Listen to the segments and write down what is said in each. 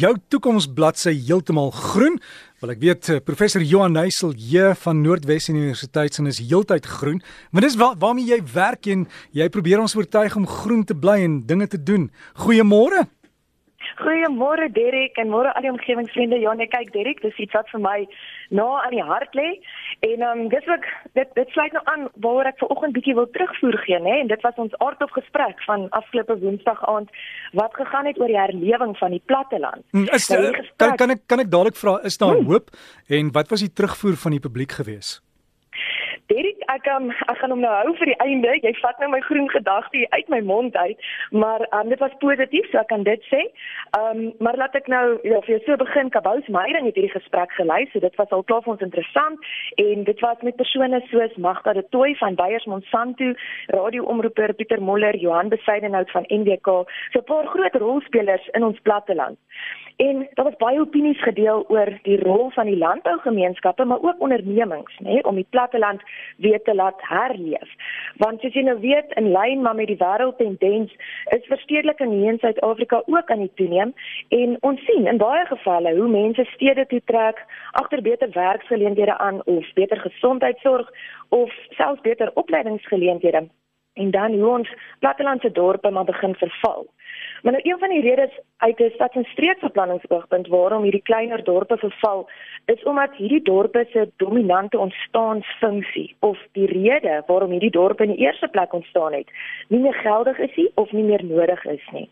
jou toekomsbladsy heeltemal groen? Wel ek weet eh, professor Johan Neusel hier van Noordwes Universiteit sin is heeltyd groen. Want dis waar, waarmee jy werk en jy probeer ons oortuig om groen te bly en dinge te doen. Goeiemôre. Goeiemôre Derek en môre al die omgewingsvriende. Ja, nee, kyk Derek, dis iets wat vir my na aan die hart lê. En ehm um, dis ook dit dit sluit nou aan waaroor ek vanoggend bietjie wil terugvoer gee, nê? En dit was ons aardop gesprek van afgelope Woensdag aand wat gegaan het oor die herlewing van die platteland. Hmm, is nou, gesprek, kan kan ek kan ek dadelik vra, is daar hmm. hoop en wat was die terugvoer van die publiek geweest? Ek um, ek gaan hom nou hou vir die einde. Jy vat nou my groen gedagte uit my mond uit, maar um, dit was positief, so ek kan dit sê. Ehm, um, maar laat ek nou ja, vir jou so begin. Kabous Meyering het hierdie gesprek gelei, so dit was al klaar vir ons interessant en dit was met persone soos Magda de Tooy van Beyers Monsanto, radioomroeper Pieter Moller, Johan Besaidenhout van NWK, so 'n paar groot rolspelers in ons platteland. En daar was baie opinies gedeel oor die rol van die landbougemeenskappe, maar ook ondernemings, nê, nee, om die platteland weer te laat herleef. Want soos jy nou weet, in lyn maar met die wêreldtendens is verstedeliking hier in Suid-Afrika ook aan die toeneem en ons sien in baie gevalle hoe mense stede toe trek agter beter werksgeleenthede aan of beter gesondheidsorg of selfs beter opleidingsgeleenthede en dan hoe ons plattelandse dorpe maar begin verval. Maar nou een van die redes uit 'n stads- en streekbeplanningsoogpunt waarom hierdie kleiner dorpe verval, is omdat hierdie dorpe se dominante ontstaansfunksie of die rede waarom hierdie dorpe in die eerste plek ontstaan het, nie meer geldig is nie of nie meer nodig is nie.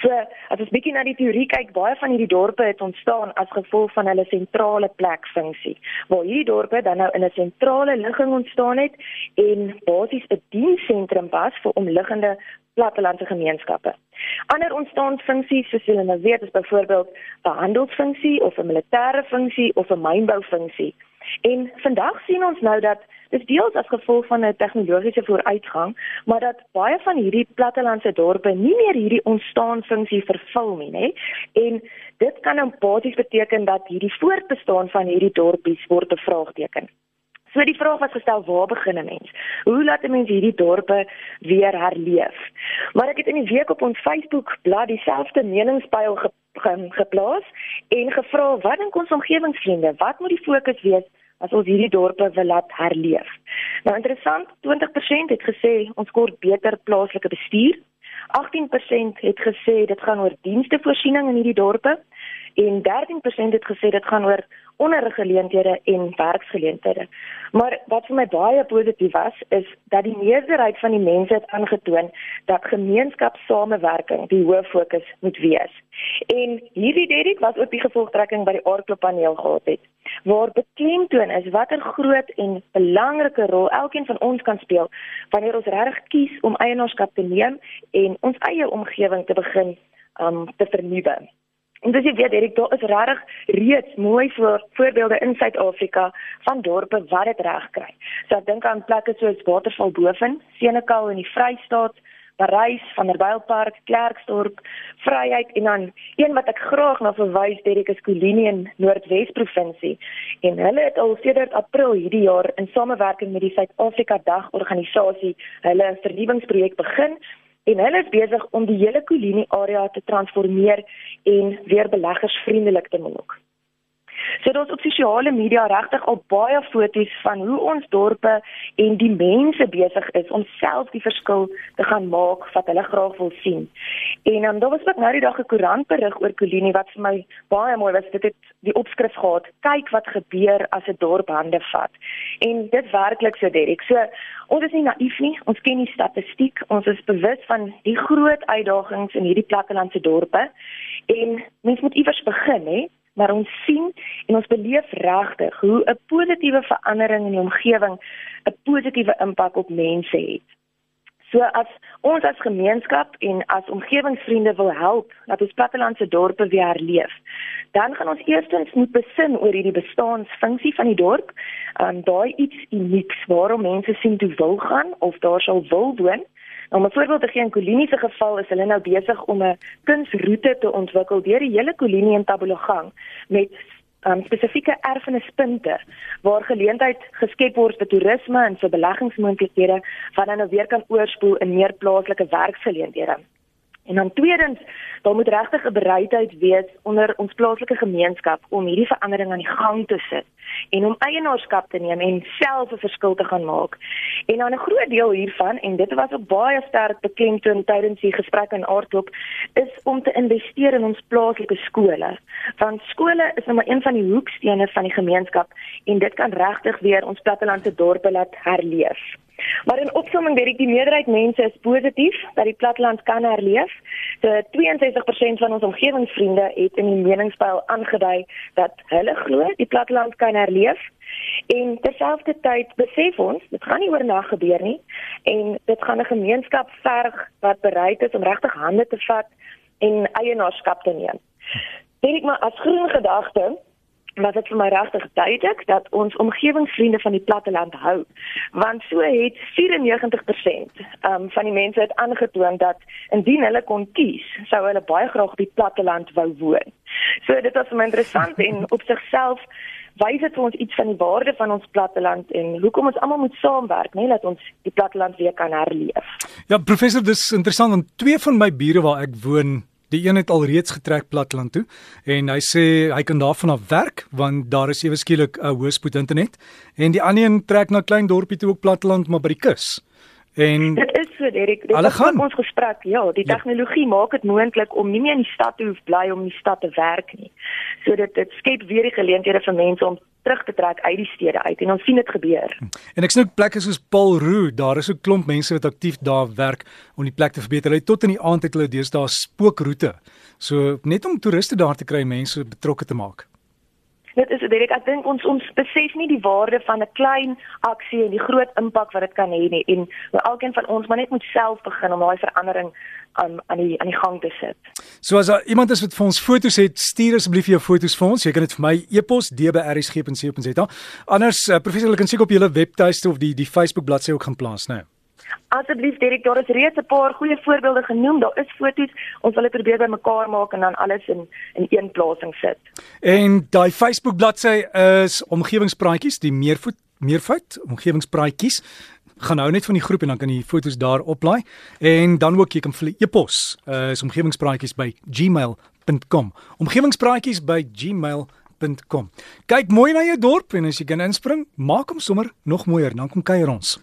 So, as ons bietjie na die teorie kyk, baie van hierdie dorpe het ontstaan as gevolg van hulle sentrale plek funksie. Waar hierdie dorpe dan nou in 'n sentrale ligging ontstaan het en basies 'n diensentrum was vir omliggende plattelandse gemeenskappe. Ander ontstaansfunksies soos julle nou weet is byvoorbeeld 'n handelsfunksie of 'n militêre funksie of 'n mynboufunksie. En vandag sien ons nou dat dis deels as gevolg van 'n tegnologiese vooruitgang, maar dat baie van hierdie plattelandse dorpe nie meer hierdie ontstaansfunksie vervul nie, nê? En dit kan nou basies beteken dat hierdie voortbestaan van hierdie dorpies word bevraagteken. So die vraag was gestel, waar begin 'n mens? Hoe laat 'n mens hierdie dorpe weer herleef? Maar ek het in die week op ons Facebook bladsy dieselfde meningspyl ge ge geplaas en gevra wat dink ons omgewingsvriende, wat moet die fokus wees as ons hierdie dorpe wil laat herleef? Nou interessant, 20% het gesê ons kort beter plaaslike bestuur. 18% het gesê dit gaan oor dienste voorsiening in hierdie dorpe en 13% het gesê dit gaan oor onderriggeleenthede en werksgeleenthede. Maar wat vir my baie positief was, is dat die meerderheid van die mense het aangetoon dat gemeenskapssamewerking die hoof fokus moet wees. En hierdie Derek was ook die gevolgtrekking by die aardkloppaneel gehad het, waar beklemtoon is watter groot en belangrike rol elkeen van ons kan speel wanneer ons reg kies om eienaarskap te neem en ons eie omgewing te begin um te vernuwe. En dis jy weet Erik, daar is regtig reeds mooi voor, voorbeelde in Suid-Afrika van dorpe wat dit reg kry. So ek dink aan plekke soos Waterval Boven, Senekal in die Vrystaat, Parys, Vanderbijlpark, Klerksdorp, Vryheid en dan een wat ek graag na verwys, Erik, is Kolini in Noordwes provinsie. En hulle het al sedert April hierdie jaar in samewerking met die Suid-Afrika Dag organisasie hulle vernuwingsprojek begin en hulle is besig om die hele Kolini area te transformeer en weer beleggersvriendelik te maak. So daar's op sosiale media regtig al baie foto's van hoe ons dorpe en die mense besig is om self die verskil te gaan maak wat hulle graag wil sien. En um, daar was ook nou die dag 'n koerantberig oor Kolini wat vir my baie mooi was. Dit het die opskrif gehad: "Kyk wat gebeur as 'n dorp hande vat." En dit werklik so Derek. So ons is nie naïef nie. Ons ken die statistiek. Ons is bewus van die groot uitdagings in hierdie plattelandse dorpe. En mens moet iewers begin, hè? Maar ons sien en ons beleef regtig hoe 'n positiewe verandering in die omgewing 'n positiewe impak op mense het. So as ons as gemeenskap en as omgewingsvriende wil help dat ons plattelandse dorpe weer herleef, dan gaan ons eerstens moet besin oor hierdie bestaansfunksie van die dorp, um, daai iets unieks waarom mense sien toe wil gaan of daar sal wil woon. Om 'n voorbeeld te gee in Kolini se geval is hulle nou besig om 'n kunsroete te ontwikkel deur die hele Kolini en Tabologang met um, spesifieke erfenispunte waar geleentheid geskep word vir toerisme en vir beleggingsmoontlikhede wat dan nou weer kan oorspoel in meer plaaslike werksgeleenthede. En dan tweedens, daar moet regtig 'n bereidheid wees onder ons plaaslike gemeenskap om hierdie verandering aan die gang te sit en om eienaarskap te neem en self 'n verskil te gaan maak. En dan 'n groot deel hiervan en dit was ook baie sterk beklemtoon tydens die gesprek in Aardklop is om te investeer in ons plaaslike skole. Want skole is nou maar een van die hoekstene van die gemeenskap en dit kan regtig weer ons plattelandse dorpe laat herleef. Maar in opsomming weet ek die meerderheid mense is positief dat die platteland kan herleef. So 62% van ons omgewingsvriende het in die meningspeil aangedui dat hulle glo die platteland kan herleef. En terselfdertyd besef ons, dit gaan nie oornag gebeur nie en dit gaan 'n gemeenskap verg wat bereid is om regtig hande te vat en eienaarskap te neem. Dink ek maar as groen gedagte wat dit vir my regtig duidelik dat ons omgewingsvriende van die platteland hou want so het 94% um, van die mense het aangetoon dat indien hulle kon kies sou hulle baie graag op die platteland wou woon. So dit was vir my interessant en op sigself wys dit vir ons iets van die waarde van ons platteland en hoekom ons almal moet saamwerk, né, dat ons die platteland weer kan herleef. Ja, professor, dis interessant want twee van my bure waar ek woon Die een het alreeds getrek platteland toe en hy sê hy kan daarvan af werk want daar is ewe skielik 'n hoëspoed internet en die ander een trek na klein dorpie toe ook platteland maar by die kus. En dit is so Derek, dit is ons gesprek. Ja, die ja. tegnologie ja. maak dit moontlik om nie meer in die stad te hoef bly om in die stad te werk nie. So dit dit skep weer die geleenthede vir mense om terug te trek uit die stede uit en ons sien dit gebeur. En ek sien ook plekke soos Paul Roo, daar is 'n klomp mense wat aktief daar werk om die plek te verbeter. Hulle tot in die aand het hulle deesdae spookroete. So net om toeriste daar te kry, mense betrokke te maak. Dit is dit ek dink ons ons besef nie die waarde van 'n klein aksie en die groot impak wat dit kan hê nie en elkeen van ons maar net moet self begin om daai verandering aan aan die aan die gang te sit. So as daar iemand is wat vir ons foto's het, stuur asseblief jou foto's vir ons. Jy kan dit vir my e-pos dbrsg.co.za. Anders uh, professioneel kan seker op julle webtuiste of die die Facebook bladsy ook gaan plaas, né? Nee. Asseblief Derek, daar is reeds 'n paar goeie voorbeelde genoem. Daar is foto's. Ons wil dit probeer bymekaar maak en dan alles in in een plasing sit. En daai Facebook bladsy is omgewingspraatjies, die meervoet meervoet omgewingspraatjies. Gaan nou net van die groep en dan kan jy foto's daar oplaai en dan ook jy kan vir e-pos uh, is omgewingspraatjies by gmail.com. Omgewingspraatjies by gmail.com. Kyk mooi na jou dorp en as jy kan inspring, maak hom sommer nog mooier, dan kom kuier ons.